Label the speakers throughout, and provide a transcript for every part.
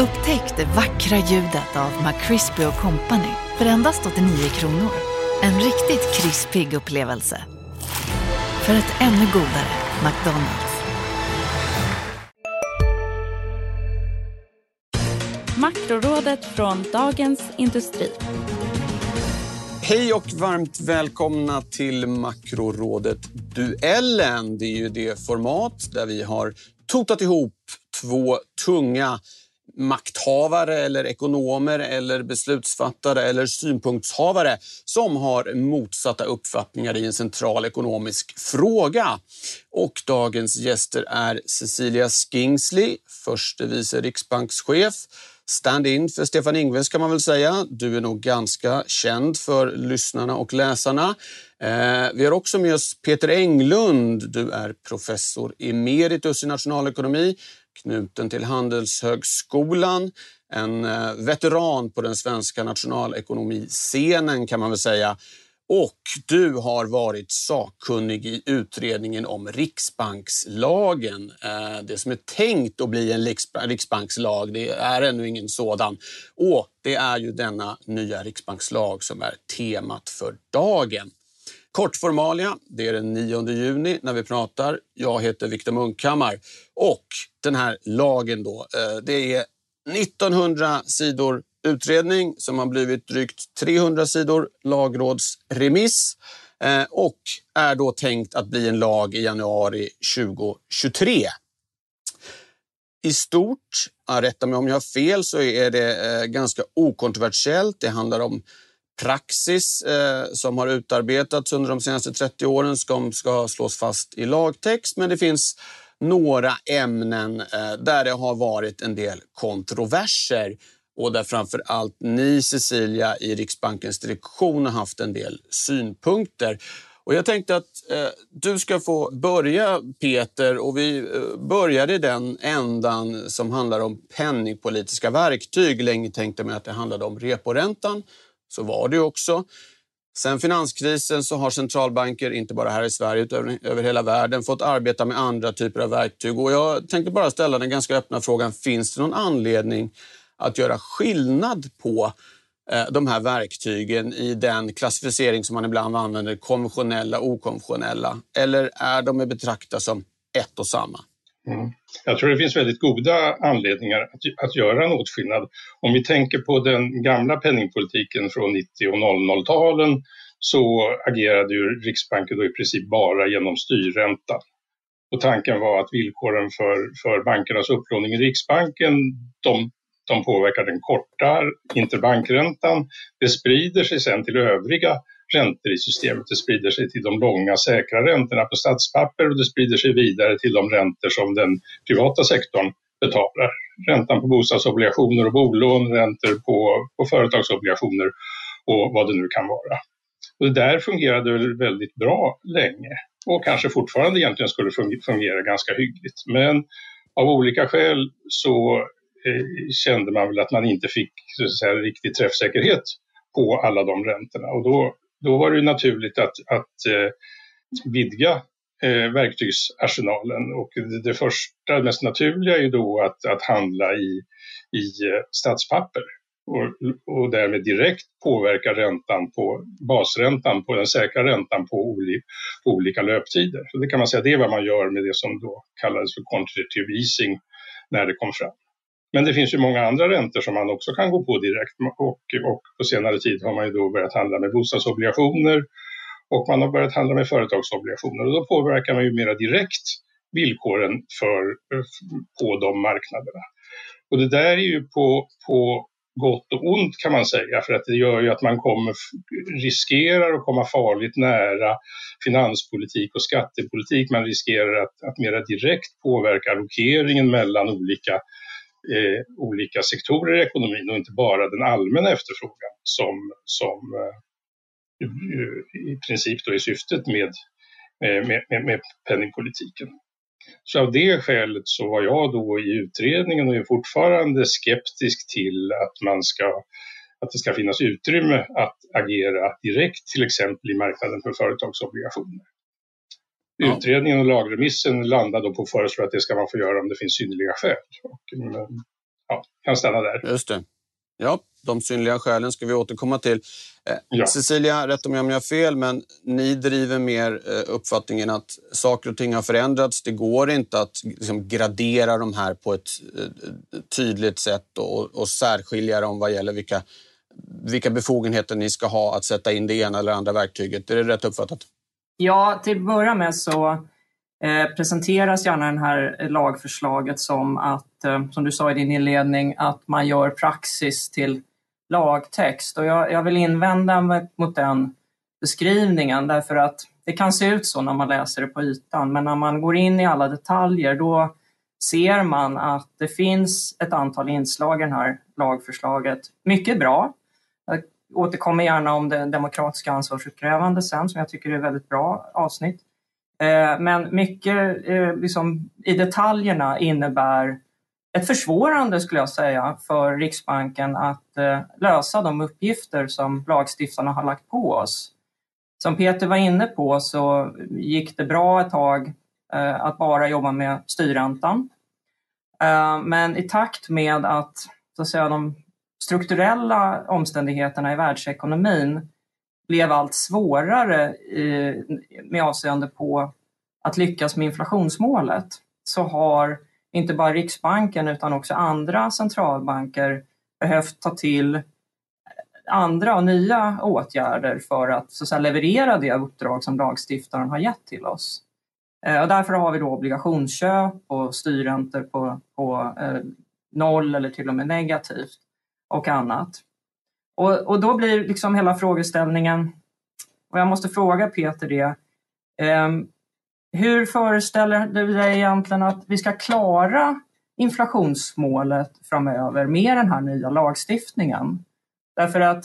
Speaker 1: Upptäck det vackra ljudet av McCrispy Company för endast 89 kronor. En riktigt krispig upplevelse. För ett ännu godare McDonalds.
Speaker 2: Makrorådet från Dagens Industri.
Speaker 3: Hej och varmt välkomna till Makrorådet Duellen. Det är ju det format där vi har totat ihop två tunga makthavare eller ekonomer eller beslutsfattare eller synpunktshavare som har motsatta uppfattningar i en central ekonomisk fråga. Och dagens gäster är Cecilia Skingsley, förste vice riksbankschef, stand-in för Stefan Ingves kan man väl säga. Du är nog ganska känd för lyssnarna och läsarna. Eh, vi har också med oss Peter Englund. Du är professor emeritus i nationalekonomi knuten till Handelshögskolan. En eh, veteran på den svenska nationalekonomiscenen kan man väl säga. Och du har varit sakkunnig i utredningen om riksbankslagen. Eh, det som är tänkt att bli en riksbankslag, det är ännu ingen sådan. Och det är ju denna nya riksbankslag som är temat för dagen. Kort formalia, det är den 9 juni när vi pratar. Jag heter Viktor Munkhammar och den här lagen då, eh, det är 1900 sidor utredning som har blivit drygt 300 sidor lagrådsremiss eh, och är då tänkt att bli en lag i januari 2023. I stort, rätta mig om jag har fel, så är det eh, ganska okontroversiellt. Det handlar om praxis eh, som har utarbetats under de senaste 30 åren som ska slås fast i lagtext. Men det finns några ämnen eh, där det har varit en del kontroverser och där framför allt ni, Cecilia, i Riksbankens direktion har haft en del synpunkter. Och jag tänkte att eh, du ska få börja, Peter. och Vi eh, börjar i den ändan som handlar om penningpolitiska verktyg. Länge tänkte man att det handlade om reporäntan. Så var det också. Sen finanskrisen så har centralbanker, inte bara här i Sverige utan över hela världen, fått arbeta med andra typer av verktyg. Och jag tänkte bara ställa den ganska öppna frågan, finns det någon anledning att göra skillnad på eh, de här verktygen i den klassificering som man ibland använder, konventionella och okonventionella? Eller är de att betrakta som ett och samma?
Speaker 4: Mm. mm. Jag tror det finns väldigt goda anledningar att, att göra en åtskillnad. Om vi tänker på den gamla penningpolitiken från 90 och 00-talen så agerade ju Riksbanken då i princip bara genom styrräntan. Och tanken var att villkoren för, för bankernas upplåning i Riksbanken, de, de påverkar den korta interbankräntan. Det sprider sig sen till övriga räntor i systemet. Det sprider sig till de långa säkra räntorna på statspapper och det sprider sig vidare till de räntor som den privata sektorn betalar. Räntan på bostadsobligationer och bolån, räntor på, på företagsobligationer och vad det nu kan vara. Och det där fungerade väldigt bra länge och kanske fortfarande egentligen skulle fungera ganska hyggligt. Men av olika skäl så eh, kände man väl att man inte fick så att säga, riktig träffsäkerhet på alla de räntorna och då då var det naturligt att, att eh, vidga eh, verktygsarsenalen och det, det första, mest naturliga är ju då att, att handla i, i eh, statspapper och, och därmed direkt påverka räntan på basräntan, på den säkra räntan på, oli, på olika löptider. Så det kan man säga, det är vad man gör med det som då kallades för quantitative easing när det kom fram. Men det finns ju många andra räntor som man också kan gå på direkt och, och på senare tid har man ju då börjat handla med bostadsobligationer och man har börjat handla med företagsobligationer och då påverkar man ju mera direkt villkoren för, på de marknaderna. Och det där är ju på, på gott och ont kan man säga för att det gör ju att man kommer, riskerar att komma farligt nära finanspolitik och skattepolitik. Man riskerar att, att mera direkt påverka allokeringen mellan olika eh, olika sektorer i ekonomin och inte bara den allmänna efterfrågan som, som eh, i princip då är syftet med, eh, med, med, med penningpolitiken. Så av det skälet så var jag då i utredningen och är fortfarande skeptisk till att man ska att det ska finnas utrymme att agera direkt till exempel i marknaden för företagsobligationer. Ja. Utredningen och lagremissen landade på att föreslå att det ska man få göra om det finns synnerliga skäl. Och, ja, kan stanna där.
Speaker 3: Just det. Ja, de synliga skälen ska vi återkomma till. Eh, ja. Cecilia, rätta mig om jag har fel, men ni driver mer eh, uppfattningen att saker och ting har förändrats. Det går inte att liksom, gradera de här på ett eh, tydligt sätt och, och särskilja dem vad gäller vilka, vilka befogenheter ni ska ha att sätta in det ena eller andra verktyget. Är det rätt uppfattat?
Speaker 5: Ja, till att börja med så Eh, presenteras gärna det här lagförslaget som att, eh, som du sa i din inledning, att man gör praxis till lagtext. Och jag, jag vill invända mot den beskrivningen därför att det kan se ut så när man läser det på ytan, men när man går in i alla detaljer då ser man att det finns ett antal inslag i det här lagförslaget. Mycket bra. Återkommer gärna om det demokratiska ansvarsutkrävande sen, som jag tycker är ett väldigt bra avsnitt. Eh, men mycket eh, liksom, i detaljerna innebär ett försvårande skulle jag säga för Riksbanken att eh, lösa de uppgifter som lagstiftarna har lagt på oss. Som Peter var inne på så gick det bra ett tag att bara jobba med styrräntan. Men i takt med att, så att säga, de strukturella omständigheterna i världsekonomin blev allt svårare med avseende på att lyckas med inflationsmålet så har inte bara Riksbanken utan också andra centralbanker behövt ta till andra och nya åtgärder för att, så att säga, leverera det uppdrag som lagstiftaren har gett till oss. Eh, och därför har vi då obligationsköp och styrräntor på, på eh, noll eller till och med negativt och annat. Och, och då blir liksom hela frågeställningen, och jag måste fråga Peter det, eh, hur föreställer du dig egentligen att vi ska klara inflationsmålet framöver med den här nya lagstiftningen? Därför att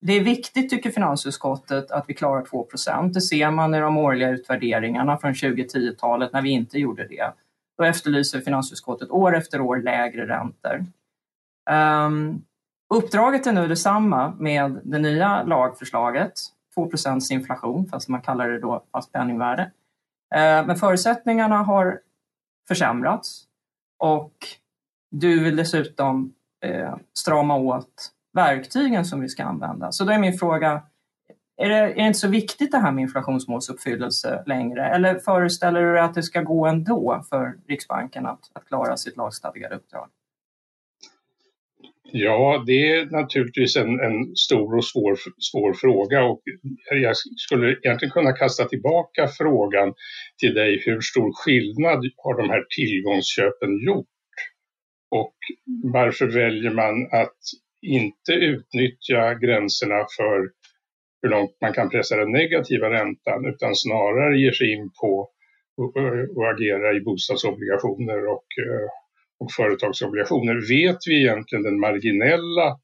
Speaker 5: det är viktigt, tycker finansutskottet, att vi klarar 2% Det ser man i de årliga utvärderingarna från 2010-talet när vi inte gjorde det. Då efterlyser finansutskottet år efter år lägre räntor. Um, uppdraget är nu detsamma med det nya lagförslaget, 2% inflation, fast man kallar det då fast penningvärde. Eh, men förutsättningarna har försämrats och du vill dessutom eh, strama åt verktygen som vi ska använda. Så då är min fråga, är det, är det inte så viktigt det här med inflationsmålsuppfyllelse längre? Eller föreställer du dig att det ska gå ändå för Riksbanken att, att klara sitt lagstadgade uppdrag?
Speaker 4: Ja, det är naturligtvis en, en, stor och svår, svår fråga och jag skulle egentligen kunna kasta tillbaka frågan till dig. Hur stor skillnad har de här tillgångsköpen gjort? Och varför väljer man att inte utnyttja gränserna för hur långt man kan pressa den negativa räntan utan snarare ger sig in på och agera i bostadsobligationer och eh, och företagsobligationer. Vet vi egentligen den marginella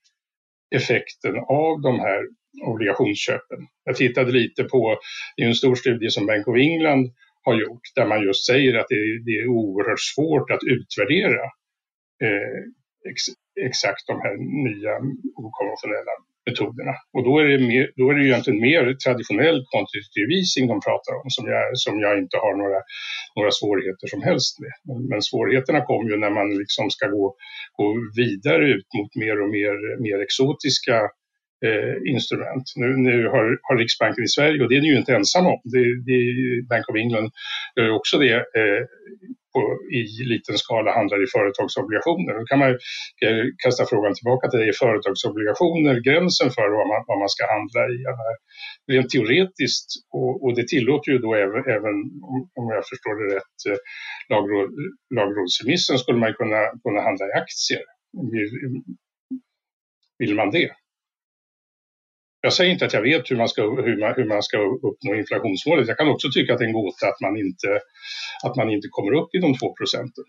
Speaker 4: effekten av de här obligationsköpen? Jag tittade lite på, det är en stor studie som Bank of England har gjort där man just säger att det är, det är oerhört svårt att utvärdera eh, ex, exakt de här nya okonventionella metoderna. Och då är det, mer, då är det egentligen mer traditionell quantitative easing de pratar om som jag, som jag inte har några, några svårigheter som helst med. Men, men svårigheterna kommer ju när man liksom ska gå, gå vidare ut mot mer och mer, mer exotiska eh, instrument. Nu, nu har, har, Riksbanken i Sverige, och det är ni ju inte ensam om, det, det, Bank of England gör också det eh, på, i liten skala handlar i företagsobligationer. Då kan man eh, kasta frågan tillbaka till dig Är företagsobligationer gränsen för vad man, vad man ska handla i? Rent teoretiskt, och, och det tillåter ju då även, även om jag förstår det rätt, eh, lagråd, lagrådsremissen skulle man kunna, kunna handla i aktier. Vill, vill man det? Jag säger inte att jag vet hur man, ska, hur, man, hur man ska uppnå inflationsmålet. Jag kan också tycka att det är en gåta att man inte, att man inte kommer upp i de två procenten.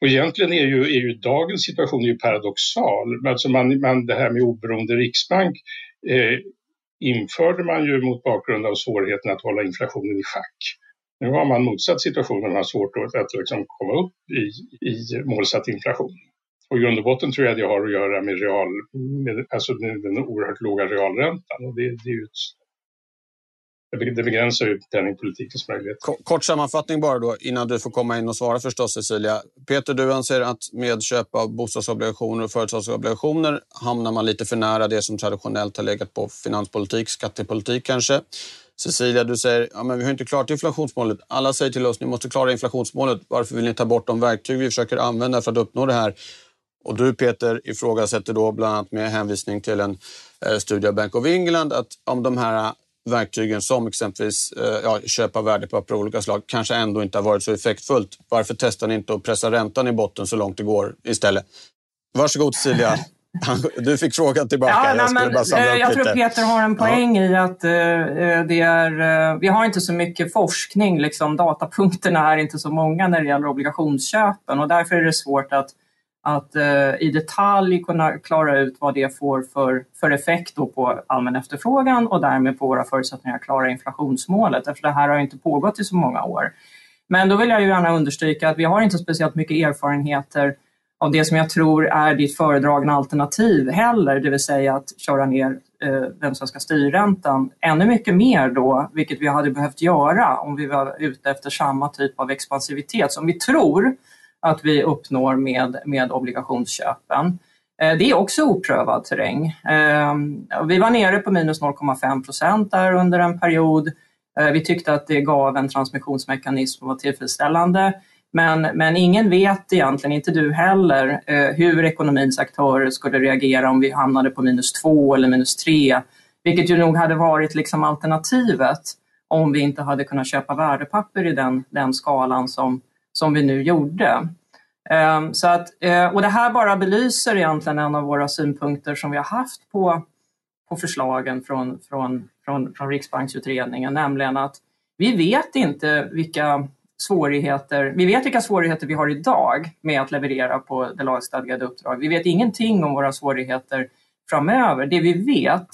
Speaker 4: Och egentligen är ju, är ju dagens situation ju paradoxal. Alltså man, man, det här med oberoende riksbank eh, införde man ju mot bakgrund av svårigheten att hålla inflationen i schack. Nu har man motsatt situation, man har svårt att, att liksom komma upp i, i målsatt inflation. Och i grund och botten tror jag det har att göra med, real, med alltså den oerhört låga realräntan. Och det, det är ett, det begränsar ju penningpolitikens möjlighet.
Speaker 3: Kort sammanfattning bara då innan du får komma in och svara förstås Cecilia. Peter, du anser att med köp av bostadsobligationer och företagsobligationer hamnar man lite för nära det som traditionellt har legat på finanspolitik, skattepolitik kanske. Cecilia, du säger ja, men vi har inte klarat inflationsmålet. Alla säger till oss ni måste klara inflationsmålet. Varför vill ni ta bort de verktyg vi försöker använda för att uppnå det här? Och du Peter ifrågasätter då bland annat med hänvisning till en eh, studie av Bank of England att om de här verktygen som exempelvis eh, ja, köp av värdepapper av olika slag kanske ändå inte har varit så effektfullt. Varför testar ni inte att pressa räntan i botten så långt det går istället? Varsågod Cecilia. Du fick frågan tillbaka.
Speaker 5: Ja, jag samla upp Jag lite. tror Peter har en poäng ja. i att uh, det är, uh, vi har inte så mycket forskning. Liksom, datapunkterna är inte så många när det gäller obligationsköpen och därför är det svårt att att eh, i detalj kunna klara ut vad det får för, för effekt på allmän efterfrågan och därmed på våra förutsättningar att klara inflationsmålet, eftersom det här har inte pågått i så många år. Men då vill jag ju gärna understryka att vi har inte speciellt mycket erfarenheter av det som jag tror är ditt föredragna alternativ heller, det vill säga att köra ner eh, den svenska styrräntan ännu mycket mer då, vilket vi hade behövt göra om vi var ute efter samma typ av expansivitet som vi tror att vi uppnår med, med obligationsköpen. Eh, det är också oprövad terräng. Ehm, vi var nere på minus 0,5 procent där under en period. Eh, vi tyckte att det gav en transmissionsmekanism som var tillfredsställande. Men, men ingen vet egentligen, inte du heller, eh, hur ekonomins aktörer skulle reagera om vi hamnade på minus 2 eller minus 3. Vilket ju nog hade varit liksom alternativet om vi inte hade kunnat köpa värdepapper i den, den skalan som, som vi nu gjorde. Ehm, så att, eh, och det här bara belyser egentligen en av våra synpunkter som vi har haft på, på förslagen från, från, från, från Riksbanksutredningen, nämligen att vi vet inte vilka svårigheter, vi vet vilka svårigheter vi har idag med att leverera på det lagstadgade uppdrag. Vi vet ingenting om våra svårigheter framöver. Det vi vet,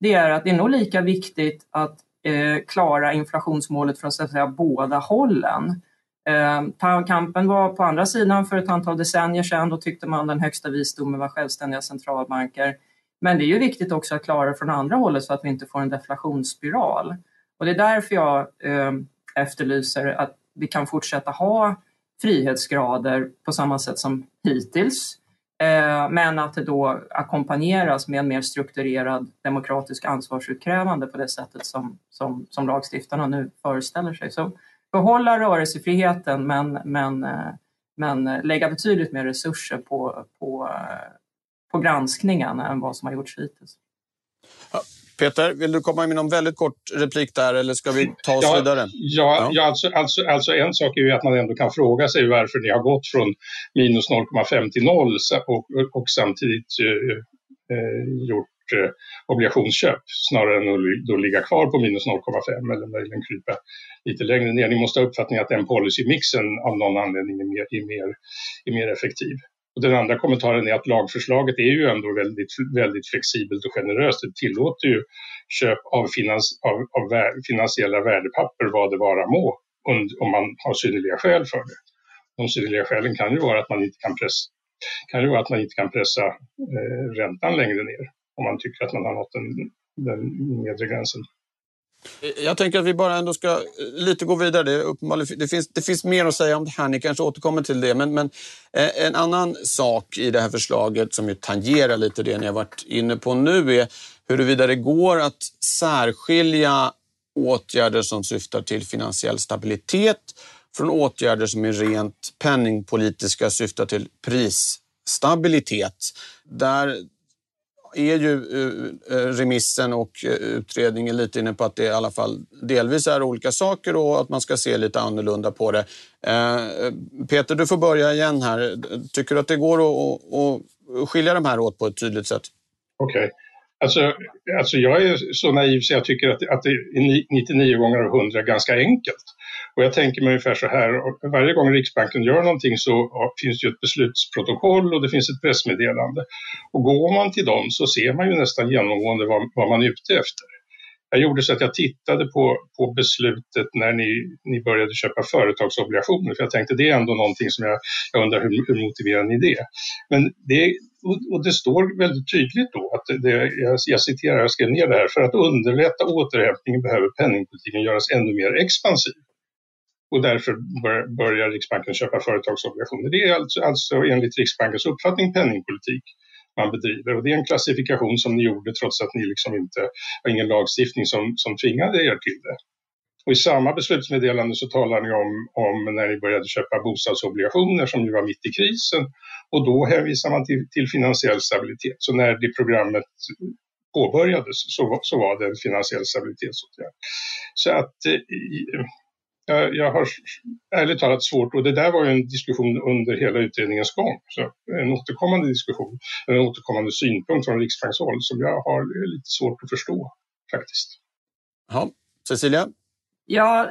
Speaker 5: det är att det är nog lika viktigt att eh, klara inflationsmålet från så att säga, båda hållen. Eh, kampen var på andra sidan för ett antal decennier sedan. Då tyckte man den högsta visdomen var självständiga centralbanker. Men det är ju viktigt också att klara det från andra hållet så att vi inte får en deflationsspiral. Och det är därför jag eh, efterlyser att vi kan fortsätta ha frihetsgrader på samma sätt som hittills. Eh, men att det då ackompanjeras med en mer strukturerad demokratisk ansvarsutkrävande på det sättet som, som, som lagstiftarna nu föreställer sig. Så behålla rörelsefriheten men, men, eh, men lägga betydligt mer resurser på, på, eh, på granskningen än vad som har gjorts hittills.
Speaker 3: Peter, vill du komma med någon väldigt kort replik där eller ska vi ta oss
Speaker 4: ja,
Speaker 3: vidare?
Speaker 4: Ja, ja. alltså, alltså, alltså, en sak är ju att man ändå kan fråga sig varför ni har gått från minus 0,5 till 0 och, och samtidigt eh, eh gjort eh, Eh, obligationsköp snarare än att då ligga kvar på minus 0,5 eller möjligen krypa lite längre ner. Ni måste ha uppfattningen att den policymixen av någon anledning är mer, är mer, är mer effektiv. Och den andra kommentaren är att lagförslaget är ju ändå väldigt, väldigt flexibelt och generöst. Det tillåter ju köp av, finans, av, av finansiella värdepapper vad det vara må om man har synnerliga skäl för det. De synnerliga skälen kan ju vara att man inte kan pressa, kan ju vara att man inte kan pressa eh, räntan längre ner om man tycker att man har nått den, den nedre gränsen.
Speaker 3: Jag tänker att vi bara ändå ska eh, lite gå vidare. Det, det, finns, det finns mer att säga om det här, ni kanske återkommer till det. Men, men eh, en annan sak i det här förslaget som ju tangerar lite det ni har varit inne på nu är huruvida det går att särskilja åtgärder som syftar till finansiell stabilitet från åtgärder som är rent penningpolitiska syftar till prisstabilitet. Där är ju eh, eh, remissen och eh, utredningen lite inne på att det i alla fall delvis är olika saker och att man ska se lite annorlunda på det. Peter, du får börja igen här. Tycker du att det går att skilja de här åt på ett tydligt sätt?
Speaker 4: Okej. Okay. Alltså, alltså jag är så naiv så jag tycker att, att det är 99 gånger av 100 ganska enkelt. Och jag tänker mig ungefär så här, varje gång Riksbanken gör någonting så finns det ett beslutsprotokoll och det finns ett pressmeddelande. Och går man till dem så ser man ju nästan genomgående vad, vad man är ute efter. Jag gjorde så att jag tittade på, på beslutet när ni, ni började köpa företagsobligationer, för jag tänkte det är ändå någonting som jag, jag undrar hur, hur motiverar ni det? Men det, och det står väldigt tydligt då att det, jag, jag citerar, jag skrev ner det här, för att underlätta återhämtningen behöver penningpolitiken göras ännu mer expansiv. Och därför börjar Riksbanken köpa företagsobligationer. Det är alltså, alltså enligt Riksbankens uppfattning penningpolitik man bedriver. Och det är en klassifikation som ni gjorde trots att ni liksom inte har ingen lagstiftning som, som tvingade er till det. Och I samma beslutsmeddelande så talar ni om, om när ni började köpa bostadsobligationer som ju var mitt i krisen och då hänvisar man till, till finansiell stabilitet. Så när det programmet påbörjades så, så var det en finansiell stabilitetsåtgärd. Så att eh, jag, jag har ärligt talat svårt, och det där var ju en diskussion under hela utredningens gång, så en återkommande diskussion, en återkommande synpunkt från riksbankshåll som jag har lite svårt att förstå faktiskt.
Speaker 3: Ja, Cecilia?
Speaker 5: Ja,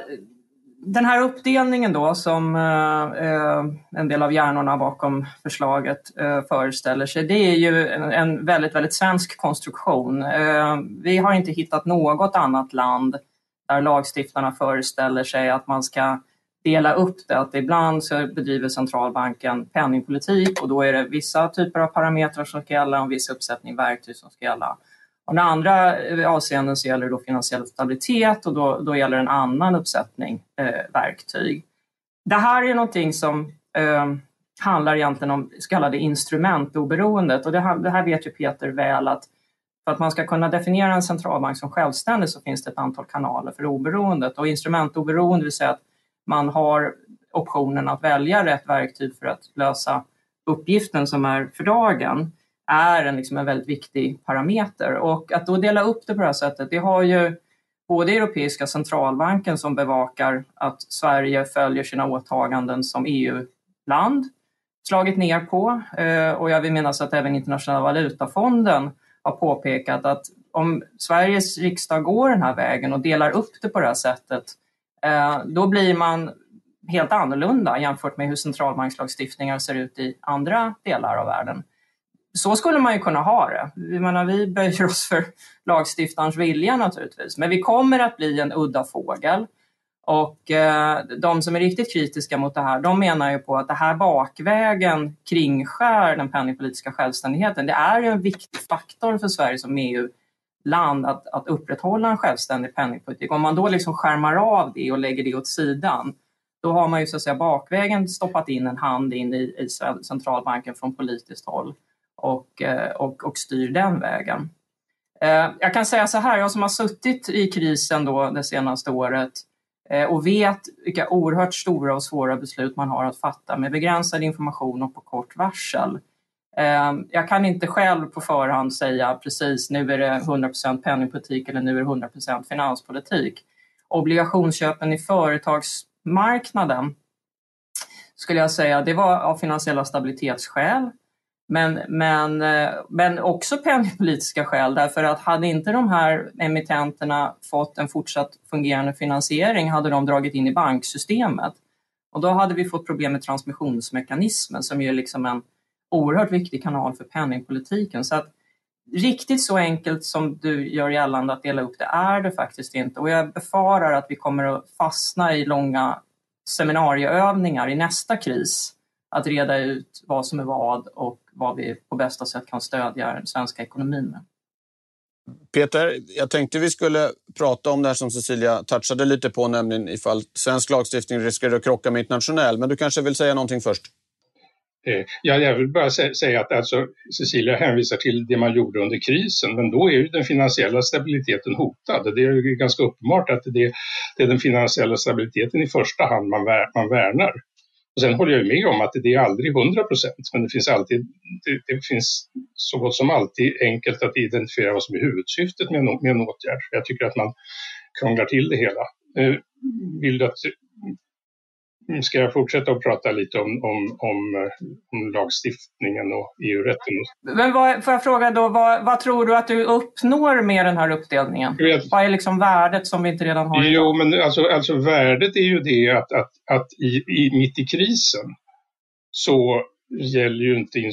Speaker 5: den här uppdelningen då som eh, en del av hjärnorna bakom förslaget eh, föreställer sig, det är ju en, en väldigt, väldigt svensk konstruktion. Eh, vi har inte hittat något annat land där lagstiftarna föreställer sig att man ska dela upp det. Att ibland så bedriver centralbanken penningpolitik och då är det vissa typer av parametrar som ska gälla och en viss uppsättning verktyg som ska gälla. Och I andra eh, avseenden så gäller det då finansiell stabilitet och då, då gäller en annan uppsättning eh, verktyg. Det här är någonting som eh, handlar egentligen om så kallade instrumentoberoendet och det här, det här vet ju Peter väl att för att man ska kunna definiera en centralbank som självständig så finns det ett antal kanaler för oberoendet och instrumentoberoende vill säga att man har optionen att välja rätt verktyg för att lösa uppgiften som är för dagen är en, liksom en väldigt viktig parameter. Och att då dela upp det på det här sättet, det har ju både Europeiska centralbanken som bevakar att Sverige följer sina åtaganden som EU-land slagit ner på eh, och jag vill minnas att även Internationella valutafonden har påpekat att om Sveriges riksdag går den här vägen och delar upp det på det här sättet, eh, då blir man helt annorlunda jämfört med hur centralbankslagstiftningar ser ut i andra delar av världen. Så skulle man ju kunna ha det. Jag menar, vi böjer oss för lagstiftarens vilja naturligtvis, men vi kommer att bli en udda fågel. Och eh, de som är riktigt kritiska mot det här, de menar ju på att det här bakvägen kringskär den penningpolitiska självständigheten. Det är ju en viktig faktor för Sverige som EU-land att, att upprätthålla en självständig penningpolitik. Om man då liksom skärmar av det och lägger det åt sidan, då har man ju så att säga bakvägen stoppat in en hand in i, i centralbanken från politiskt håll och, eh, och, och styr den vägen. Eh, jag kan säga så här, jag som har suttit i krisen då det senaste året Eh, och vet vilka oerhört stora och svåra beslut man har att fatta med begränsad information och på kort varsel. Eh, jag kan inte själv på förhand säga precis nu är det 100% penningpolitik eller nu är det 100% finanspolitik. Obligationsköpen i företagsmarknaden skulle jag säga, det var av finansiella stabilitetsskäl. Men, men, eh, men också penningpolitiska skäl därför att hade inte de här emittenterna fått en fortsatt fungerande finansiering hade de dragit in i banksystemet. Och då hade vi fått problem med transmissionsmekanismen som ju är liksom en oerhört viktig kanal för penningpolitiken. Så att riktigt så enkelt som du gör gällande att dela upp det är det faktiskt inte. Och jag befarar att vi kommer att fastna i långa seminarieövningar i nästa kris att reda ut vad som är vad och vad vi på bästa sätt kan stödja den svenska ekonomin med.
Speaker 3: Peter, jag tänkte vi skulle prata om det här som Cecilia touchade lite på, nämligen ifall svensk lagstiftning riskerar att krocka med internationell. Men du kanske vill säga någonting först?
Speaker 4: Eh, ja, jag vill bara säga att alltså, Cecilia hänvisar till det man gjorde under krisen, men då är ju den finansiella stabiliteten hotad. Det är ganska uppenbart att det, det är den finansiella stabiliteten i första hand man, man värnar. Och sen håller jag med om att det är aldrig 100 procent, men det finns, alltid, det, det, finns så gott som alltid enkelt att identifiera vad som är huvudsyftet med en, med en åtgärd. Jag tycker att man krånglar till det hela. Eh, vill du att ska jag fortsätta att prata lite om, om, om, eh, om lagstiftningen och EU-rätten?
Speaker 5: Men vad, får jag fråga då, vad, vad, tror du att du uppnår med den här uppdelningen? Vad är liksom värdet som vi inte redan har?
Speaker 4: Jo, men alltså, alltså värdet är ju det att, att, att i, i, mitt i krisen så gäller ju inte, eh,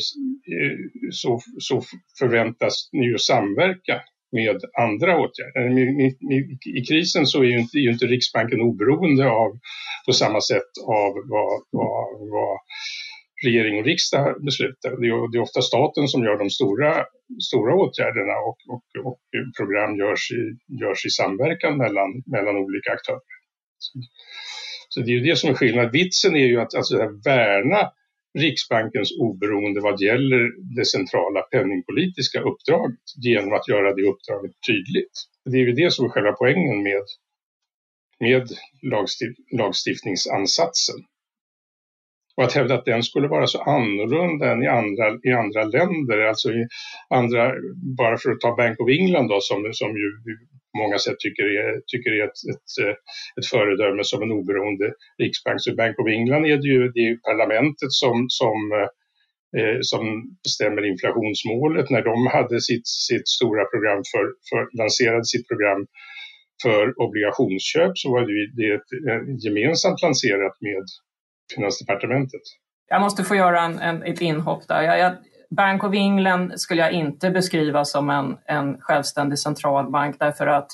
Speaker 4: så, så förväntas ni ju samverka med andra åtgärder. I krisen så är ju inte, är ju inte Riksbanken oberoende av, på samma sätt av vad, vad, vad regering och riksdag beslutar. Det är, det är ofta staten som gör de stora, stora åtgärderna och, och, och program görs i, görs i samverkan mellan, mellan olika aktörer. Så det är ju det som är skillnaden. Vitsen är ju att alltså, värna Riksbankens oberoende vad gäller det centrala penningpolitiska uppdraget genom att göra det uppdraget tydligt. Det är ju det som är själva poängen med, med lagstiftningsansatsen. Och att hävda att den skulle vara så annorlunda än i andra, i andra länder, alltså i andra, bara för att ta Bank of England då, som, som ju på många sätt tycker är, tycker är ett, ett, ett föredöme som en oberoende riksbank. Så Bank of England är det ju, det är parlamentet som, som, eh, som bestämmer inflationsmålet. När de hade sitt, sitt stora program för, för, lanserade sitt program för obligationsköp så var det, det ett, gemensamt lanserat med Finansdepartementet.
Speaker 5: Jag måste få göra en, en, ett inhopp där. Jag, jag, Bank of England skulle jag inte beskriva som en, en självständig centralbank därför att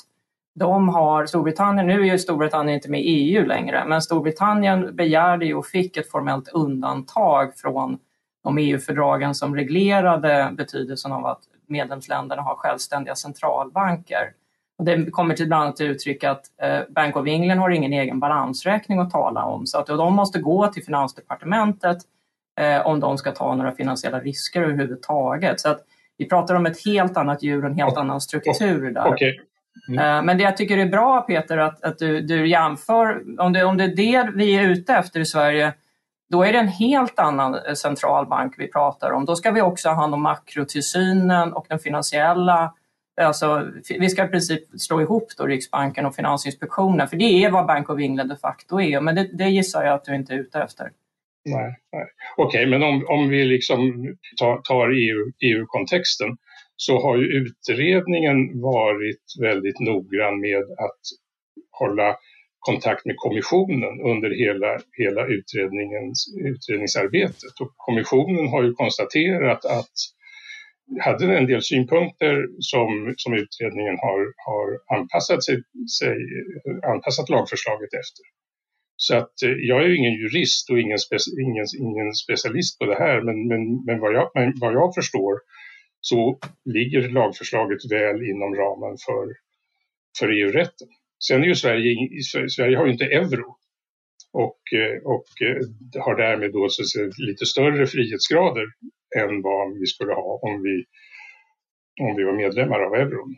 Speaker 5: de har, Storbritannien, nu är ju Storbritannien inte med i EU längre, men Storbritannien begärde ju och fick ett formellt undantag från de EU-fördragen som reglerade betydelsen av att medlemsländerna har självständiga centralbanker. Och det kommer till bland annat till uttryck att eh, Bank of England har ingen egen balansräkning att tala om så att de måste gå till Finansdepartementet eh, om de ska ta några finansiella risker överhuvudtaget. Så att vi pratar om ett helt annat djur och en helt annan struktur där.
Speaker 4: Okay.
Speaker 5: Mm. Eh, men det jag tycker är bra Peter att, att du, du jämför, om det, om det är det vi är ute efter i Sverige, då är det en helt annan centralbank vi pratar om. Då ska vi också ha hand om makrotillsynen och den finansiella Alltså, vi ska i princip slå ihop då Riksbanken och Finansinspektionen, för det är vad Bank of England de facto är, men det, det gissar jag att du inte är ute efter.
Speaker 4: Nej, nej. Okej, okay, men om, om vi liksom tar, tar EU, EU-kontexten så har ju utredningen varit väldigt noggrann med att hålla kontakt med kommissionen under hela, hela utredningens, utredningsarbetet. Och kommissionen har ju konstaterat att hade en del synpunkter som, som utredningen har, har anpassat, sig, sig, anpassat lagförslaget efter. Så att eh, jag är ju ingen jurist och ingen, speci ingen, ingen specialist på det här, men, men, men, vad jag, men vad jag förstår så ligger lagförslaget väl inom ramen för, för EU-rätten. Sen är ju Sverige, Sverige har ju inte euro och, eh, och eh, har därmed då så lite större frihetsgrader än vad vi skulle ha om vi, om vi var medlemmar av euron.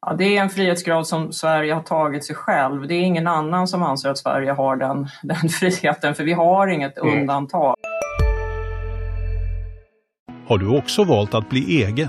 Speaker 5: Ja, det är en frihetsgrad som Sverige har tagit sig själv. Det är ingen annan som anser att Sverige har den, den friheten, för vi har inget mm. undantag.
Speaker 6: Har du också valt att bli egen?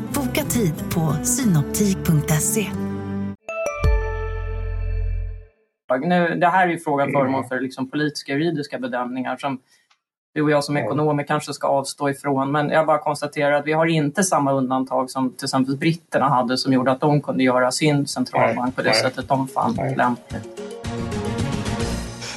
Speaker 1: Boka tid på synoptik.se.
Speaker 5: Nu, det här är ju frågan föremål för liksom politiska juridiska bedömningar som du och jag som ekonomer kanske ska avstå ifrån. Men jag bara konstaterar att vi har inte samma undantag som till exempel britterna hade som gjorde att de kunde göra sin centralbank på det sättet de fann lämpligt.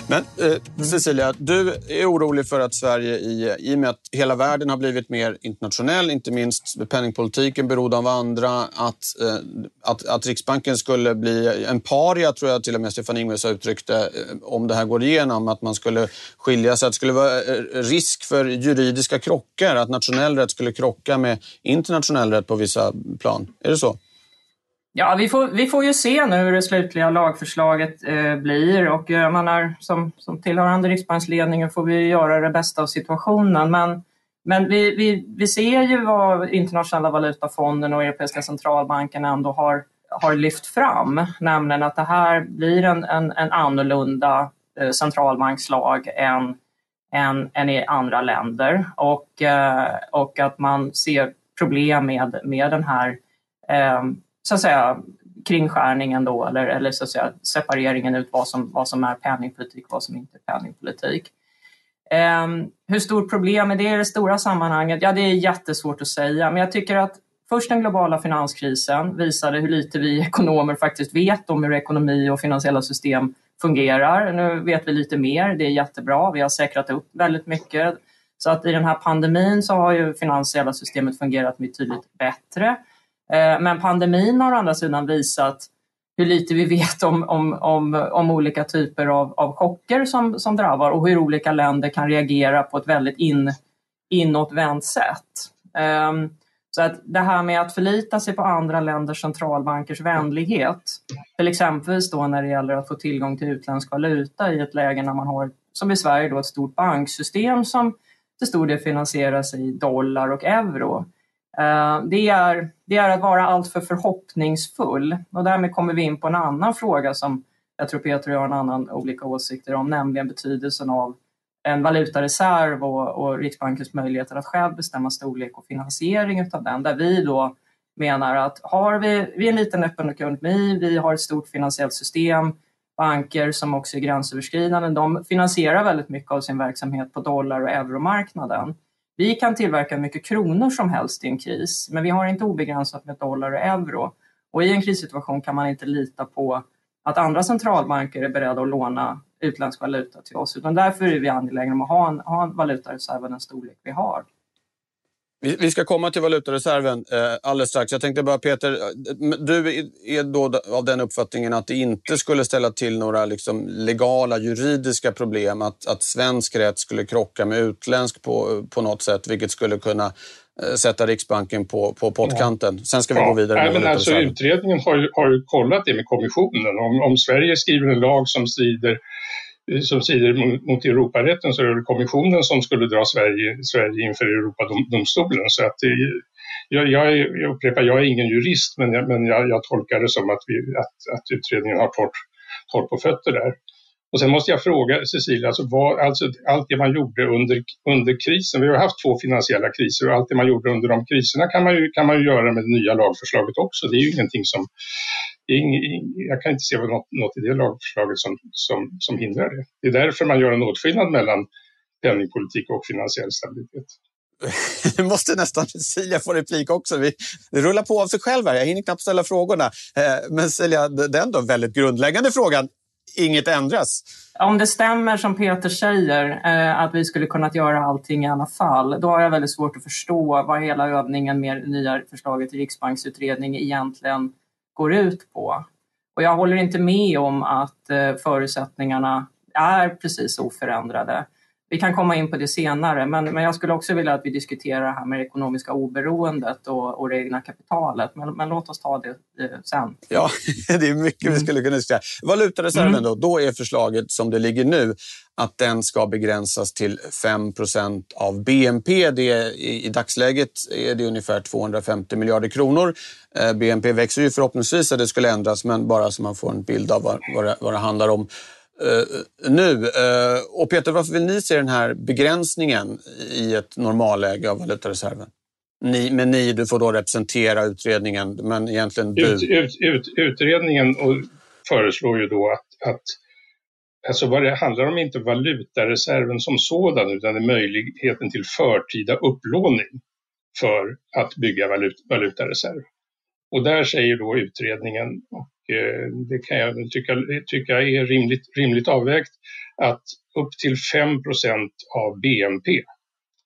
Speaker 3: Men eh, Cecilia, du är orolig för att Sverige i, i och med att hela världen har blivit mer internationell, inte minst penningpolitiken beroende av andra, att, eh, att, att Riksbanken skulle bli en paria, tror jag till och med Stefan Ingves har uttryckt det, eh, om det här går igenom, att man skulle skilja sig, att det skulle vara eh, risk för juridiska krockar, att nationell rätt skulle krocka med internationell rätt på vissa plan. Är det så?
Speaker 5: Ja, vi får, vi får ju se nu hur det slutliga lagförslaget eh, blir och eh, man är, som, som tillhörande Riksbanksledningen får vi göra det bästa av situationen. Men, men vi, vi, vi ser ju vad Internationella valutafonden och Europeiska centralbanken ändå har, har lyft fram, nämligen att det här blir en, en, en annorlunda eh, centralbankslag än, än, än i andra länder och, eh, och att man ser problem med, med den här eh, så att säga, kringskärningen då, eller, eller så att säga, separeringen ut vad som, vad som är penningpolitik och vad som inte är penningpolitik. Um, hur stort problem är det i det stora sammanhanget? Ja, det är jättesvårt att säga, men jag tycker att först den globala finanskrisen visade hur lite vi ekonomer faktiskt vet om hur ekonomi och finansiella system fungerar. Nu vet vi lite mer, det är jättebra. Vi har säkrat upp väldigt mycket. Så att i den här pandemin så har ju finansiella systemet fungerat betydligt bättre. Eh, men pandemin har å andra sidan visat hur lite vi vet om, om, om, om olika typer av, av chocker som, som drabbar och hur olika länder kan reagera på ett väldigt in, inåtvänt sätt. Um, så att det här med att förlita sig på andra länders centralbankers vänlighet, till exempel då när det gäller att få tillgång till utländsk valuta i ett läge när man har, som i Sverige, då, ett stort banksystem som till stor del finansieras i dollar och euro. Eh, det är, det är att vara alltför förhoppningsfull och därmed kommer vi in på en annan fråga som jag tror Peter och jag har en annan olika åsikter om, nämligen betydelsen av en valutareserv och, och Riksbankens möjligheter att själv bestämma storlek och finansiering av den. Där vi då menar att har vi, vi är en liten öppen ekonomi, vi har ett stort finansiellt system, banker som också är gränsöverskridande, de finansierar väldigt mycket av sin verksamhet på dollar och euromarknaden. Vi kan tillverka mycket kronor som helst i en kris, men vi har inte obegränsat med dollar och euro. Och i en krissituation kan man inte lita på att andra centralbanker är beredda att låna utländsk valuta till oss, utan därför är vi angelägna om att ha en, ha en valutareserv av den storlek vi har.
Speaker 3: Vi ska komma till valutareserven eh, alldeles strax. Jag tänkte bara, Peter, eh, du är då av den uppfattningen att det inte skulle ställa till några liksom legala, juridiska problem, att, att svensk rätt skulle krocka med utländsk på, på något sätt, vilket skulle kunna eh, sätta Riksbanken på, på pottkanten. Sen ska vi
Speaker 4: ja.
Speaker 3: gå vidare.
Speaker 4: Med Nej, men alltså, utredningen har ju, har ju kollat det med kommissionen. Om, om Sverige skriver en lag som strider som strider mot Europarätten så är det kommissionen som skulle dra Sverige, Sverige inför Europadomstolen. Så att det, jag, jag, jag upprepar, jag är ingen jurist men jag, men jag, jag tolkar det som att, vi, att, att utredningen har torrt, torrt på fötter där. Och sen måste jag fråga Cecilia, alltså, vad, alltså allt det man gjorde under, under krisen, vi har haft två finansiella kriser och allt det man gjorde under de kriserna kan man ju, kan man ju göra med det nya lagförslaget också. Det är ju ingenting som, jag kan inte se något, något i det lagförslaget som, som, som hindrar det. Det är därför man gör en åtskillnad mellan penningpolitik och finansiell stabilitet.
Speaker 3: Nu måste nästan Cecilia få replik också. Vi, det rullar på av sig själv här. Jag hinner knappt ställa frågorna. Eh, men Cecilia, den då väldigt grundläggande frågan inget ändras.
Speaker 5: Om det stämmer som Peter säger, eh, att vi skulle kunnat göra allting i alla fall, då har jag väldigt svårt att förstå vad hela övningen med det nya förslaget till riksbanksutredning egentligen går ut på. Och jag håller inte med om att eh, förutsättningarna är precis oförändrade. Vi kan komma in på det senare, men, men jag skulle också vilja att vi diskuterar det här med det ekonomiska oberoendet och, och det egna kapitalet. Men, men låt oss ta det eh, sen.
Speaker 3: Ja, det är mycket vi skulle kunna diskutera. Valutareserven mm. då, då är förslaget som det ligger nu att den ska begränsas till 5% av BNP. Det är, i, I dagsläget är det ungefär 250 miljarder kronor. Eh, BNP växer ju förhoppningsvis att det skulle ändras, men bara så man får en bild av vad, vad, det, vad det handlar om. Eh, nu. Eh, och Peter, varför vill ni se den här begränsningen i ett normalläge av valutareserven? Ni, men ni, du får då representera utredningen, men egentligen du.
Speaker 4: Ut, ut, ut, utredningen föreslår ju då att, att alltså vad det handlar om är inte valutareserven som sådan, utan det är möjligheten till förtida upplåning för att bygga valut, valutareserv. Och där säger då utredningen, och Eh, det kan jag tycka, tycka är rimligt, rimligt avvägt, att upp till 5% av BNP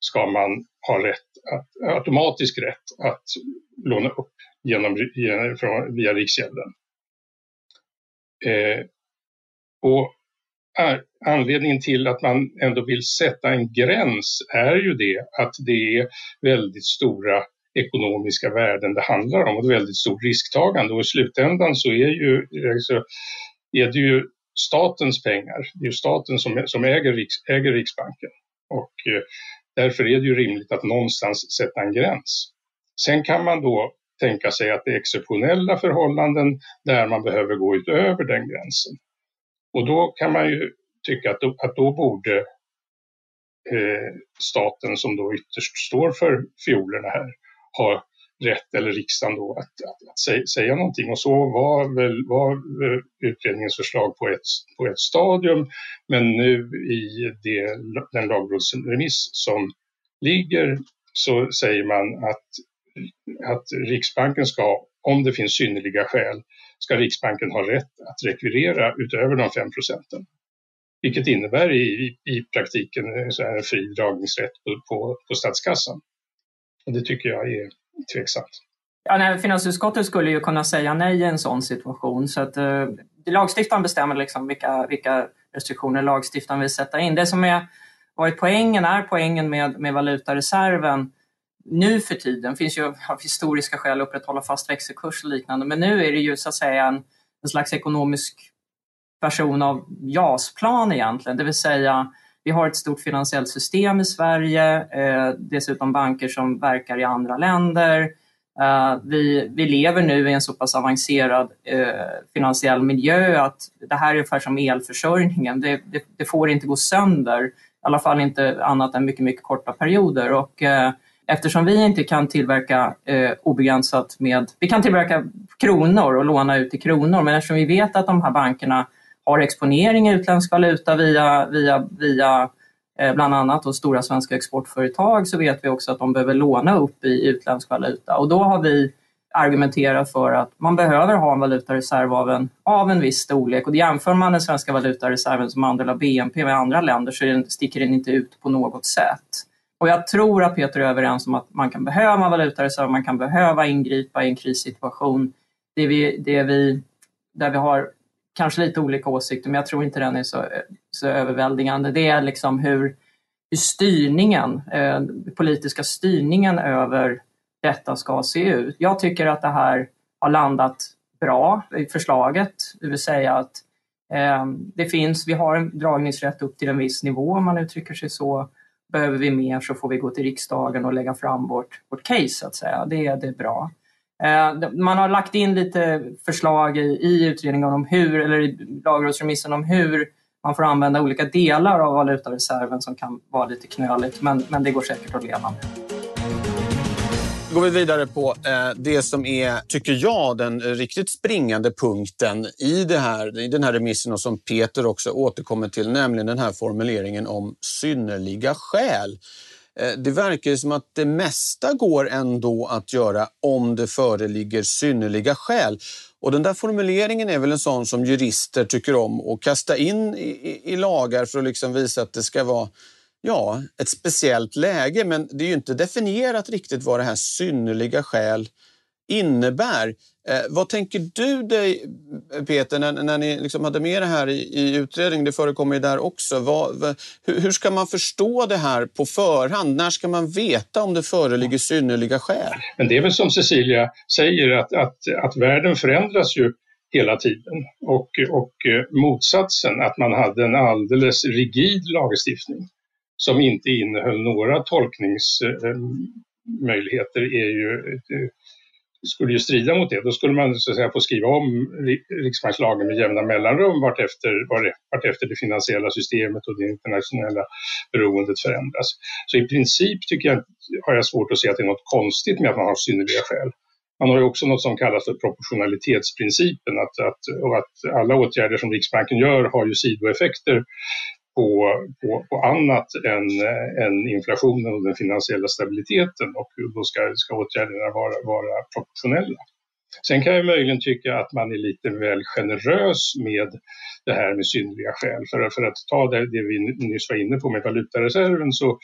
Speaker 4: ska man ha rätt att, automatisk rätt att låna upp genom, via Riksgälden. Eh, och anledningen till att man ändå vill sätta en gräns är ju det att det är väldigt stora ekonomiska värden det handlar om och ett väldigt stort risktagande och i slutändan så är, ju, så är det ju statens pengar, det är ju staten som, som äger, Riks, äger Riksbanken och eh, därför är det ju rimligt att någonstans sätta en gräns. Sen kan man då tänka sig att det är exceptionella förhållanden där man behöver gå utöver den gränsen. Och då kan man ju tycka att då, att då borde eh, staten som då ytterst står för fiolerna här har rätt, eller riksdagen då, att, att, att säga, säga någonting. Och så var väl var utredningens förslag på ett, på ett stadium, men nu i det, den lagrådsremiss som ligger så säger man att, att Riksbanken ska, om det finns synnerliga skäl, ska Riksbanken ha rätt att rekvirera utöver de 5 procenten. Vilket innebär i, i praktiken en fri dragningsrätt på, på, på statskassan. Och det tycker jag är tveksamt.
Speaker 5: Ja, nej, finansutskottet skulle ju kunna säga nej i en sån situation. Så att, eh, lagstiftaren bestämmer liksom vilka, vilka restriktioner lagstiftaren vill sätta in. Det som är varit poängen är poängen med, med valutareserven nu för tiden finns ju av historiska skäl att upprätthålla fast växelkurs och liknande, men nu är det ju så att säga en, en slags ekonomisk version av JAS-plan egentligen, det vill säga vi har ett stort finansiellt system i Sverige, eh, dessutom banker som verkar i andra länder. Eh, vi, vi lever nu i en så pass avancerad eh, finansiell miljö att det här är ungefär som elförsörjningen. Det, det, det, får inte gå sönder, i alla fall inte annat än mycket, mycket korta perioder. Och, eh, eftersom vi inte kan tillverka eh, obegränsat med... Vi kan tillverka kronor och låna ut i kronor, men eftersom vi vet att de här bankerna har exponering i utländsk valuta via, via, via eh, bland annat och stora svenska exportföretag så vet vi också att de behöver låna upp i utländsk valuta och då har vi argumenterat för att man behöver ha en valutareserv av en, av en viss storlek och jämför man den svenska valutareserven som andel av BNP med andra länder så den, sticker den inte ut på något sätt. Och jag tror att Peter är överens om att man kan behöva valutareserv, man kan behöva ingripa i en krissituation. Det vi, det vi, där vi har kanske lite olika åsikter, men jag tror inte den är så, så överväldigande. Det är liksom hur, hur styrningen, eh, politiska styrningen över detta ska se ut. Jag tycker att det här har landat bra i förslaget, det vill säga att eh, det finns, vi har en dragningsrätt upp till en viss nivå om man uttrycker sig så. Behöver vi mer så får vi gå till riksdagen och lägga fram vårt, vårt case så att säga. Det, det är bra. Eh, man har lagt in lite förslag i, i utredningen om hur, eller i lagrådsremissen om hur man får använda olika delar av valutareserven som kan vara lite knöligt, men, men det går säkert att leva med.
Speaker 3: Då går vi vidare på eh, det som är, tycker jag, den riktigt springande punkten i, det här, i den här remissen och som Peter också återkommer till, nämligen den här formuleringen om synnerliga skäl. Eh, det verkar som att det mesta går ändå att göra om det föreligger synnerliga skäl. Och den där formuleringen är väl en sån som jurister tycker om att kasta in i, i, i lagar för att liksom visa att det ska vara ja, ett speciellt läge. Men det är ju inte definierat riktigt vad det här synnerliga skäl innebär. Eh, vad tänker du dig, Peter, när, när ni liksom hade med det här i, i utredningen? Det förekommer ju där också. Vad, vad, hur, hur, ska man förstå det här på förhand? När ska man veta om det föreligger synnerliga skäl?
Speaker 4: Men det är väl som Cecilia säger, att, att, att världen förändras ju hela tiden. Och, och eh, motsatsen, att man hade en alldeles rigid lagstiftning som inte innehöll några tolkningsmöjligheter, eh, är ju eh, skulle ju strida mot det. Då skulle man så att säga få skriva om riksbankslagen med jämna mellanrum vartefter, vartefter det finansiella systemet och det internationella beroendet förändras. Så i princip tycker jag, har jag svårt att se att det är något konstigt med att man har synnerliga skäl. Man har ju också något som kallas för proportionalitetsprincipen, att, att, och att alla åtgärder som Riksbanken gör har ju sidoeffekter på, på, på annat än, eh, än inflationen och den finansiella stabiliteten och då ska, ska åtgärderna vara, vara proportionella. Sen kan jag möjligen tycka att man är lite väl generös med det här med synliga skäl. För, för att ta det, det vi nyss var inne på med valutareserven så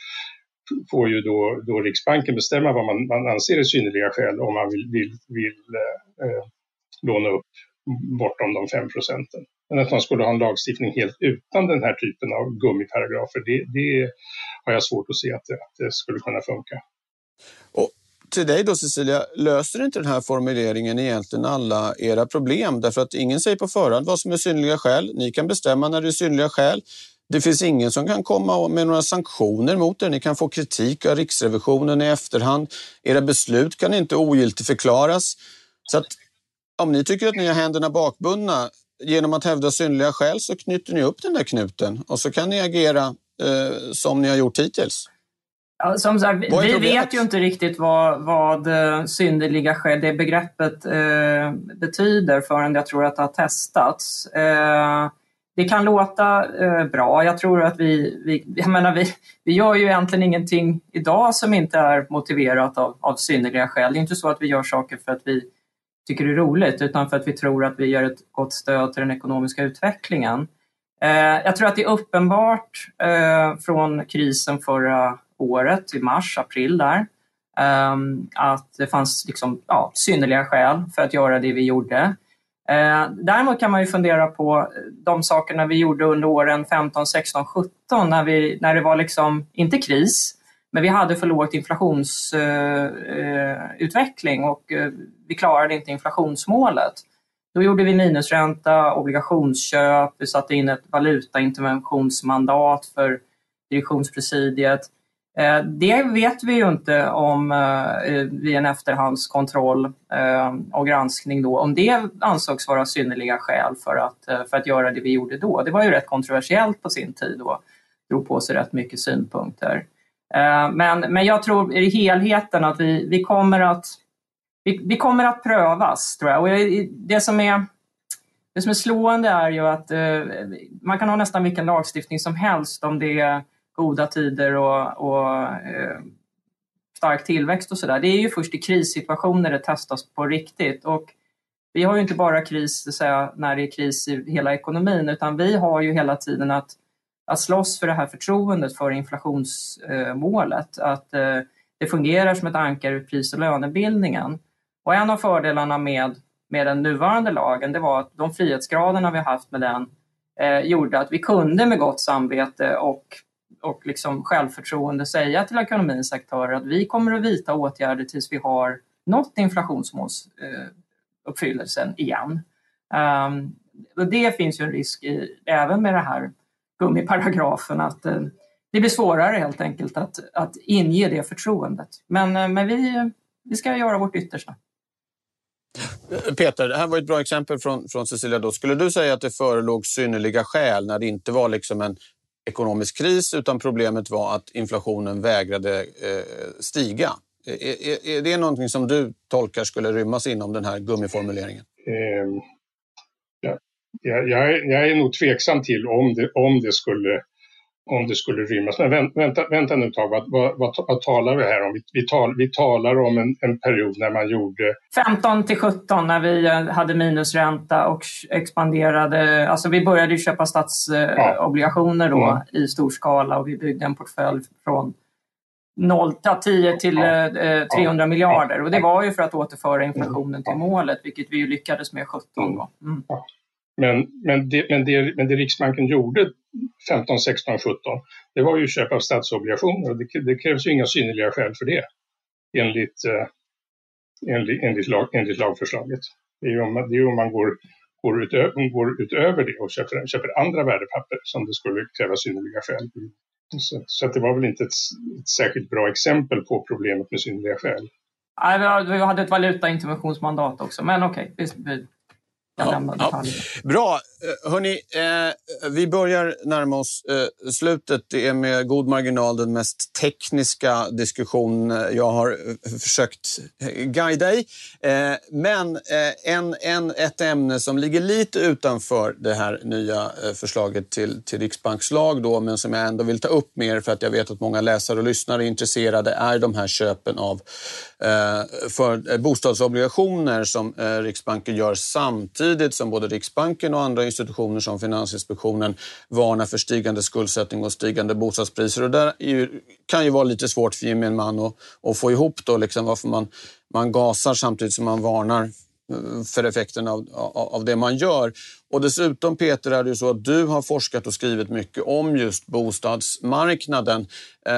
Speaker 4: får ju då, då Riksbanken bestämma vad man, man anser är synnerliga skäl om man vill, vill, vill eh, eh låna upp bortom de 5 procenten. Men att man skulle ha en lagstiftning helt utan den här typen av gummiparagrafer, det, det har jag svårt att se att det, att det skulle kunna funka.
Speaker 3: Och till dig då Cecilia, löser inte den här formuleringen egentligen alla era problem? Därför att ingen säger på förhand vad som är synliga skäl. Ni kan bestämma när det är synliga skäl. Det finns ingen som kan komma med några sanktioner mot er. Ni kan få kritik av Riksrevisionen i efterhand. Era beslut kan inte ogiltigförklaras. Så att om ni tycker att ni har händerna bakbundna genom att hävda synliga skäl så knyter ni upp den där knuten och så kan ni agera eh, som ni har gjort hittills.
Speaker 5: Ja, som sagt, vi vet ju inte riktigt vad, vad eh, synnerliga skäl, det begreppet eh, betyder förrän jag tror att det har testats. Eh, det kan låta eh, bra. Jag tror att vi, vi, jag menar, vi, vi gör ju egentligen ingenting idag som inte är motiverat av, av synnerliga skäl. Det är inte så att vi gör saker för att vi tycker är roligt utan för att vi tror att vi ger ett gott stöd till den ekonomiska utvecklingen. Eh, jag tror att det är uppenbart eh, från krisen förra året, i mars, april där, ehm, att det fanns liksom, ja, synnerliga skäl för att göra det vi gjorde. Eh, däremot kan man ju fundera på de sakerna vi gjorde under åren 15, 16, 17 när, vi, när det var liksom, inte kris, men vi hade för lågt inflationsutveckling eh, eh och eh, vi klarade inte inflationsmålet. Då gjorde vi minusränta, obligationsköp, vi satte in ett valutainterventionsmandat för direktionspresidiet. Eh, det vet vi ju inte om eh, vid en efterhandskontroll och granskning då, om det ansågs vara synnerliga skäl för att, för att göra det vi gjorde då. Det var ju rätt kontroversiellt på sin tid och drog på sig rätt mycket synpunkter. Eh, men, men jag tror i helheten att vi, vi, kommer, att, vi, vi kommer att prövas, tror jag. Och det, som är, det som är slående är ju att eh, man kan ha nästan vilken lagstiftning som helst om det är goda tider och, och eh, stark tillväxt och sådär. Det är ju först i krissituationer det testas på riktigt. Och vi har ju inte bara kris säga, när det är kris i hela ekonomin utan vi har ju hela tiden att att slåss för det här förtroendet för inflationsmålet. Att eh, det fungerar som ett ankare i pris och lönebildningen. Och en av fördelarna med, med den nuvarande lagen det var att de frihetsgraderna vi haft med den eh, gjorde att vi kunde med gott samvete och, och liksom självförtroende säga till ekonomins aktörer att vi kommer att vidta åtgärder tills vi har nått inflationsmålsuppfyllelsen eh, igen. Um, och det finns ju en risk i, även med det här gummiparagrafen att eh, det blir svårare helt enkelt att, att inge det förtroendet. Men, eh, men vi, vi ska göra vårt yttersta.
Speaker 3: Peter, det här var ett bra exempel från, från Cecilia. Då. Skulle du säga att det förelåg synnerliga skäl när det inte var liksom en ekonomisk kris utan problemet var att inflationen vägrade eh, stiga? Är, är, är, det någonting som du tolkar skulle rymmas inom den här gummiformuleringen?
Speaker 4: Eh, jag, jag, är, jag är nog tveksam till om det, om det skulle om det skulle rymmas. Men vänta, vänta, vänta nu ett tag, vad, vad, vad, vad, talar vi här om? Vi, vi, tal, vi talar om en, en, period när man gjorde...
Speaker 5: 15 till 17 när vi eh, hade minusränta och expanderade. Alltså vi började köpa statsobligationer då mm. i stor skala och vi byggde en portfölj från 0, 10 till ja. eh, 300 ja. miljarder. Och det var ju för att återföra inflationen till målet, vilket vi lyckades med 17. Då. Mm.
Speaker 4: Men, men, det, men, det, men det Riksbanken gjorde 15, 16, 17, det var ju köp av statsobligationer och det, det krävs ju inga synnerliga skäl för det enligt, eh, enligt, enligt, lag, enligt lagförslaget. Det är ju om, det är om man går, går, utöver, går utöver det och köper, köper andra värdepapper som det skulle kräva synnerliga skäl. Så, så det var väl inte ett, ett, särskilt bra exempel på problemet med synnerliga skäl.
Speaker 5: Nej, vi hade ett valutainterventionsmandat också, men okej, okay.
Speaker 3: Ja, ja. Bra. Eh, hörni, eh, vi börjar närma oss eh, slutet. Det är med god marginal den mest tekniska diskussion jag har eh, försökt eh, guida i. Eh, men en, en, ett ämne som ligger lite utanför det här nya förslaget till, till riksbankslag då, men som jag ändå vill ta upp mer för att jag vet att många läsare och lyssnare är intresserade, är de här köpen av för bostadsobligationer som Riksbanken gör samtidigt samtidigt som både Riksbanken och andra institutioner som Finansinspektionen varnar för stigande skuldsättning och stigande bostadspriser. Och där ju, kan ju vara lite svårt för gemene man att, att få ihop då liksom varför man, man gasar samtidigt som man varnar eh, för effekten av, av det man gör. Och dessutom Peter är det ju så att du har forskat och skrivit mycket om just bostadsmarknaden. Eh,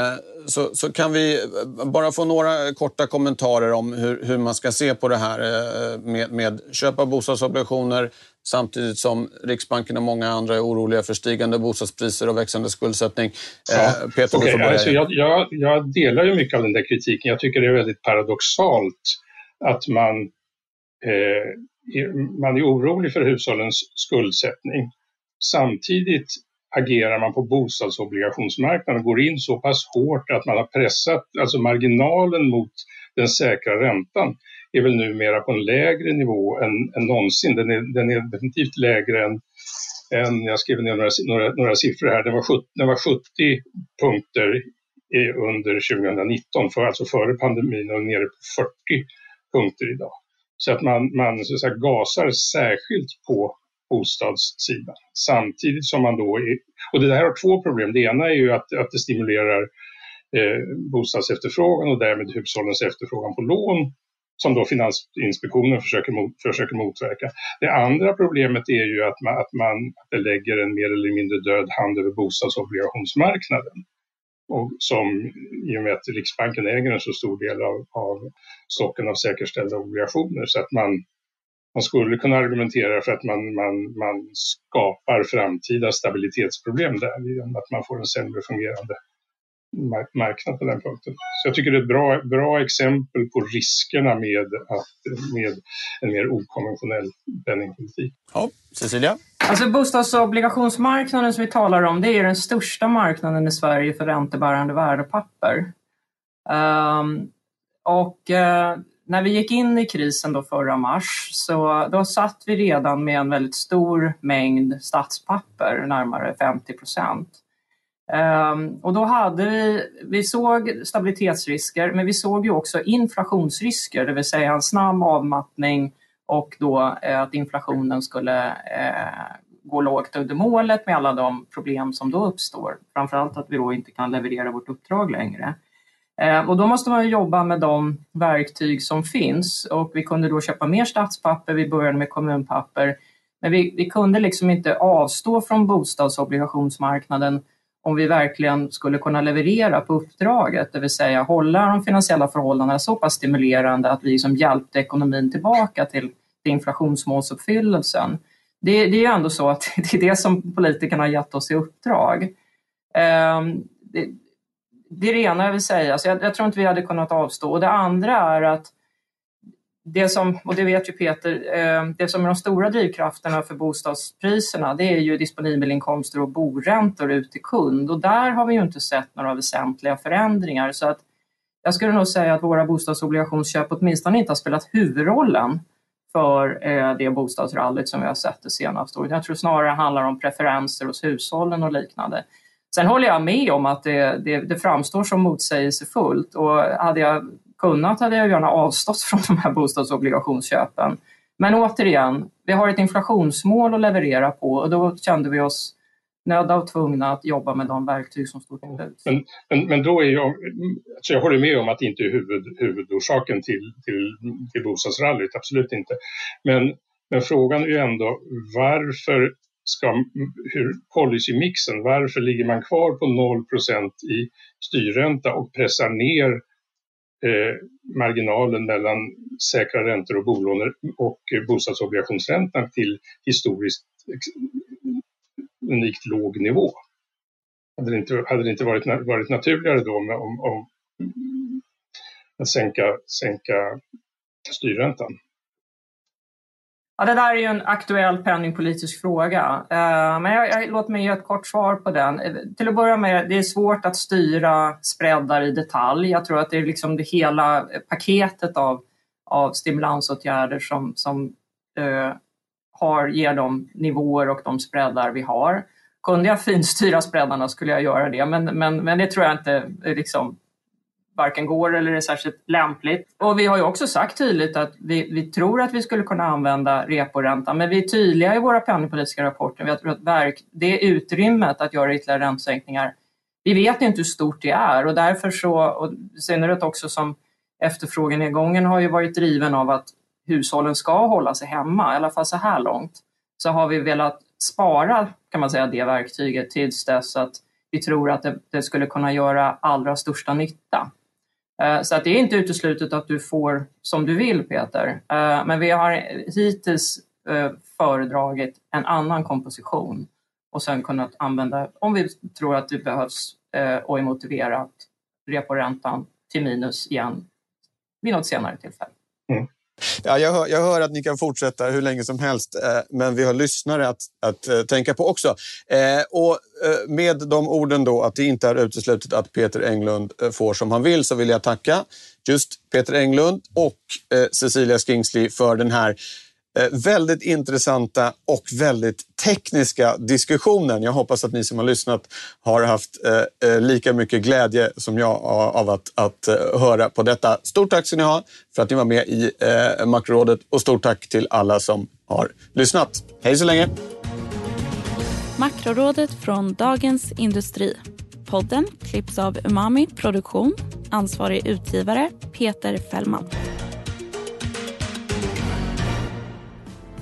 Speaker 3: så, så kan vi bara få några korta kommentarer om hur, hur man ska se på det här eh, med, med köp av bostadsobligationer samtidigt som Riksbanken och många andra är oroliga för stigande bostadspriser och växande skuldsättning.
Speaker 4: Eh, ja. Peter, okay. du får börja. Alltså jag, jag, jag delar ju mycket av den där kritiken. Jag tycker det är väldigt paradoxalt att man eh, man är orolig för hushållens skuldsättning. Samtidigt agerar man på bostadsobligationsmarknaden och går in så pass hårt att man har pressat, alltså marginalen mot den säkra räntan är väl numera på en lägre nivå än, än någonsin. Den är, den är definitivt lägre än, än, jag skrev ner några, några, några siffror här, den var 70, den var 70 punkter under 2019, för, alltså före pandemin och nere på 40 punkter idag. Så att man, man så att säga, gasar särskilt på bostadssidan. Samtidigt som man då, är, och det här har två problem. Det ena är ju att, att det stimulerar eh, bostadsefterfrågan och därmed hushållens efterfrågan på lån som då Finansinspektionen försöker, mot, försöker motverka. Det andra problemet är ju att man, att man lägger en mer eller mindre död hand över bostadsobligationsmarknaden. Och som i och med att Riksbanken äger en så stor del av, av stocken av säkerställda obligationer så att man man skulle kunna argumentera för att man, man, man skapar framtida stabilitetsproblem där genom att man får en sämre fungerande marknad på den punkten. Så jag tycker det är ett bra, bra exempel på riskerna med, att, med en mer okonventionell penningpolitik.
Speaker 3: Ja, Cecilia?
Speaker 5: Alltså bostadsobligationsmarknaden som vi talar om, det är den största marknaden i Sverige för räntebärande värdepapper. Um, och uh, när vi gick in i krisen då förra mars så då satt vi redan med en väldigt stor mängd statspapper, närmare 50 procent. Um, och då hade vi, vi såg stabilitetsrisker men vi såg ju också inflationsrisker, det vill säga en snabb avmattning och då eh, att inflationen skulle eh, gå lågt under målet med alla de problem som då uppstår. Framförallt att vi då inte kan leverera vårt uppdrag längre. Eh, och då måste man jobba med de verktyg som finns och vi kunde då köpa mer statspapper, vi började med kommunpapper. Men vi, vi kunde liksom inte avstå från bostadsobligationsmarknaden om vi verkligen skulle kunna leverera på uppdraget, det vill säga hålla de finansiella förhållandena så pass stimulerande att vi liksom hjälpte ekonomin tillbaka till, till inflationsmålsuppfyllelsen. Det, det är ju ändå så att det är det som politikerna har gett oss i uppdrag. Ehm, det, det är det ena jag vill säga, så jag, jag, tror inte vi hade kunnat avstå. Och det andra är att det som, och det vet ju Peter, eh, det som är de stora drivkrafterna för bostadspriserna det är ju disponibelinkomster och boräntor ut till kund och där har vi ju inte sett några väsentliga förändringar så att jag skulle nog säga att våra bostadsobligationsköp åtminstone inte har spelat huvudrollen för eh, det bostadsrallyt som vi har sett det senaste året. Jag tror snarare det handlar om preferenser hos hushållen och liknande. Sen håller jag med om att det, det, det framstår som motsägelsefullt och hade jag kunnat hade jag gärna avstått från de här bostadsobligationsköpen. Men återigen, vi har ett inflationsmål att leverera på och då kände vi oss nödda och tvungna att jobba med de verktyg som stod till buds.
Speaker 4: Men, men, men, då är jag, alltså jag håller med om att det inte är huvud, huvudorsaken till, till, till bostadsrallyt, absolut inte. Men, men frågan är ju ändå varför ska, hur policymixen, varför ligger man kvar på 0% i styrränta och pressar ner eh, marginalen mellan säkra räntor och bolåner och eh, bostadsobligationsräntan till historiskt unikt låg nivå. Hade det inte, hade det inte varit, varit naturligare då med, om, om att sänka, sänka styrräntan?
Speaker 5: Ja, det där är ju en aktuell penningpolitisk fråga, eh, men jag, jag, låt mig ge ett kort svar på den. Eh, till att börja med, det är svårt att styra spreadar i detalj. Jag tror att det är liksom det hela paketet av, av stimulansåtgärder som, som eh, har, ger de nivåer och de spreadar vi har. Kunde jag finstyra spreadarna skulle jag göra det, men, men, men det tror jag inte eh, liksom, varken går eller är särskilt lämpligt. Och vi har ju också sagt tydligt att vi, vi tror att vi skulle kunna använda reporäntan, men vi är tydliga i våra penningpolitiska rapporter. Vi tror att verk, det utrymmet att göra ytterligare räntesänkningar, vi vet inte hur stort det är och därför så, och i synnerhet också som efterfrågenedgången har ju varit driven av att hushållen ska hålla sig hemma, i alla fall så här långt, så har vi velat spara kan man säga det verktyget tills dess att vi tror att det, det skulle kunna göra allra största nytta. Eh, så att det är inte uteslutet att du får som du vill Peter. Eh, men vi har hittills eh, föredragit en annan komposition och sen kunnat använda, om vi tror att det behövs och är motiverat, reporäntan till minus igen vid något senare tillfälle. Mm.
Speaker 3: Ja, jag, hör, jag hör att ni kan fortsätta hur länge som helst, eh, men vi har lyssnare att, att eh, tänka på också. Eh, och eh, med de orden då att det inte är uteslutet att Peter Englund eh, får som han vill så vill jag tacka just Peter Englund och eh, Cecilia Skingsley för den här Eh, Eh, väldigt intressanta och väldigt tekniska diskussionen. Jag hoppas att ni som har lyssnat har haft eh, eh lika mycket glädje som jag av att, att eh, höra på detta. Stort tack ska ni ha för att ni var med i eh, Makrorådet och stort tack till alla som har lyssnat. Hej så länge!
Speaker 2: Makrorådet från Dagens Industri. Podden klipps av Umami Produktion. Ansvarig utgivare Peter Fällman.